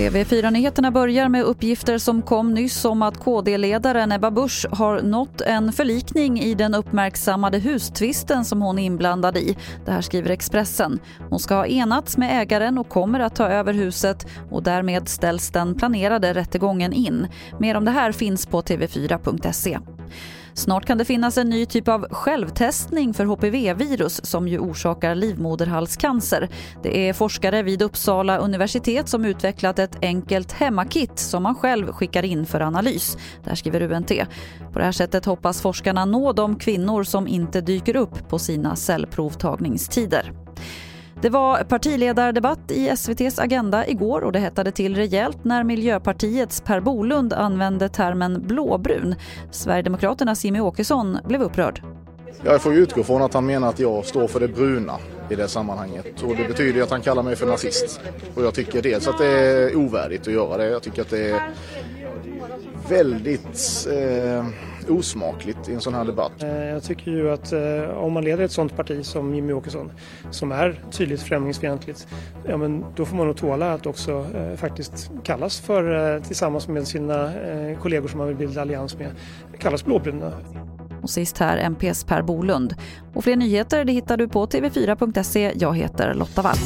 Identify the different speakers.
Speaker 1: TV4-nyheterna börjar med uppgifter som kom nyss om att KD-ledaren Ebba Busch har nått en förlikning i den uppmärksammade hustvisten som hon är inblandad i. Det här skriver Expressen. Hon ska ha enats med ägaren och kommer att ta över huset och därmed ställs den planerade rättegången in. Mer om det här finns på tv4.se. Snart kan det finnas en ny typ av självtestning för HPV-virus som ju orsakar livmoderhalscancer. Det är forskare vid Uppsala universitet som utvecklat ett enkelt hemmakit som man själv skickar in för analys. Där skriver UNT. På det här sättet hoppas forskarna nå de kvinnor som inte dyker upp på sina cellprovtagningstider. Det var partiledardebatt i SVTs Agenda igår och det hettade till rejält när Miljöpartiets Per Bolund använde termen blåbrun. Sverigedemokraternas Jimmy Åkesson blev upprörd.
Speaker 2: Jag får utgå från att han menar att jag står för det bruna i det sammanhanget. Och det betyder att han kallar mig för nazist. Och jag tycker dels att det är ovärdigt att göra det. Jag tycker att det är väldigt eh, osmakligt i en sån här debatt.
Speaker 3: Eh, jag tycker ju att eh, om man leder ett sånt parti som Jimmy Åkesson som är tydligt främlingsfientligt, ja men då får man nog tåla att också eh, faktiskt kallas för, tillsammans med sina kollegor som man vill bilda allians med, kallas blåbruna.
Speaker 1: Och sist här MPs Per Bolund. Och fler nyheter det hittar du på tv4.se. Jag heter Lotta Wall.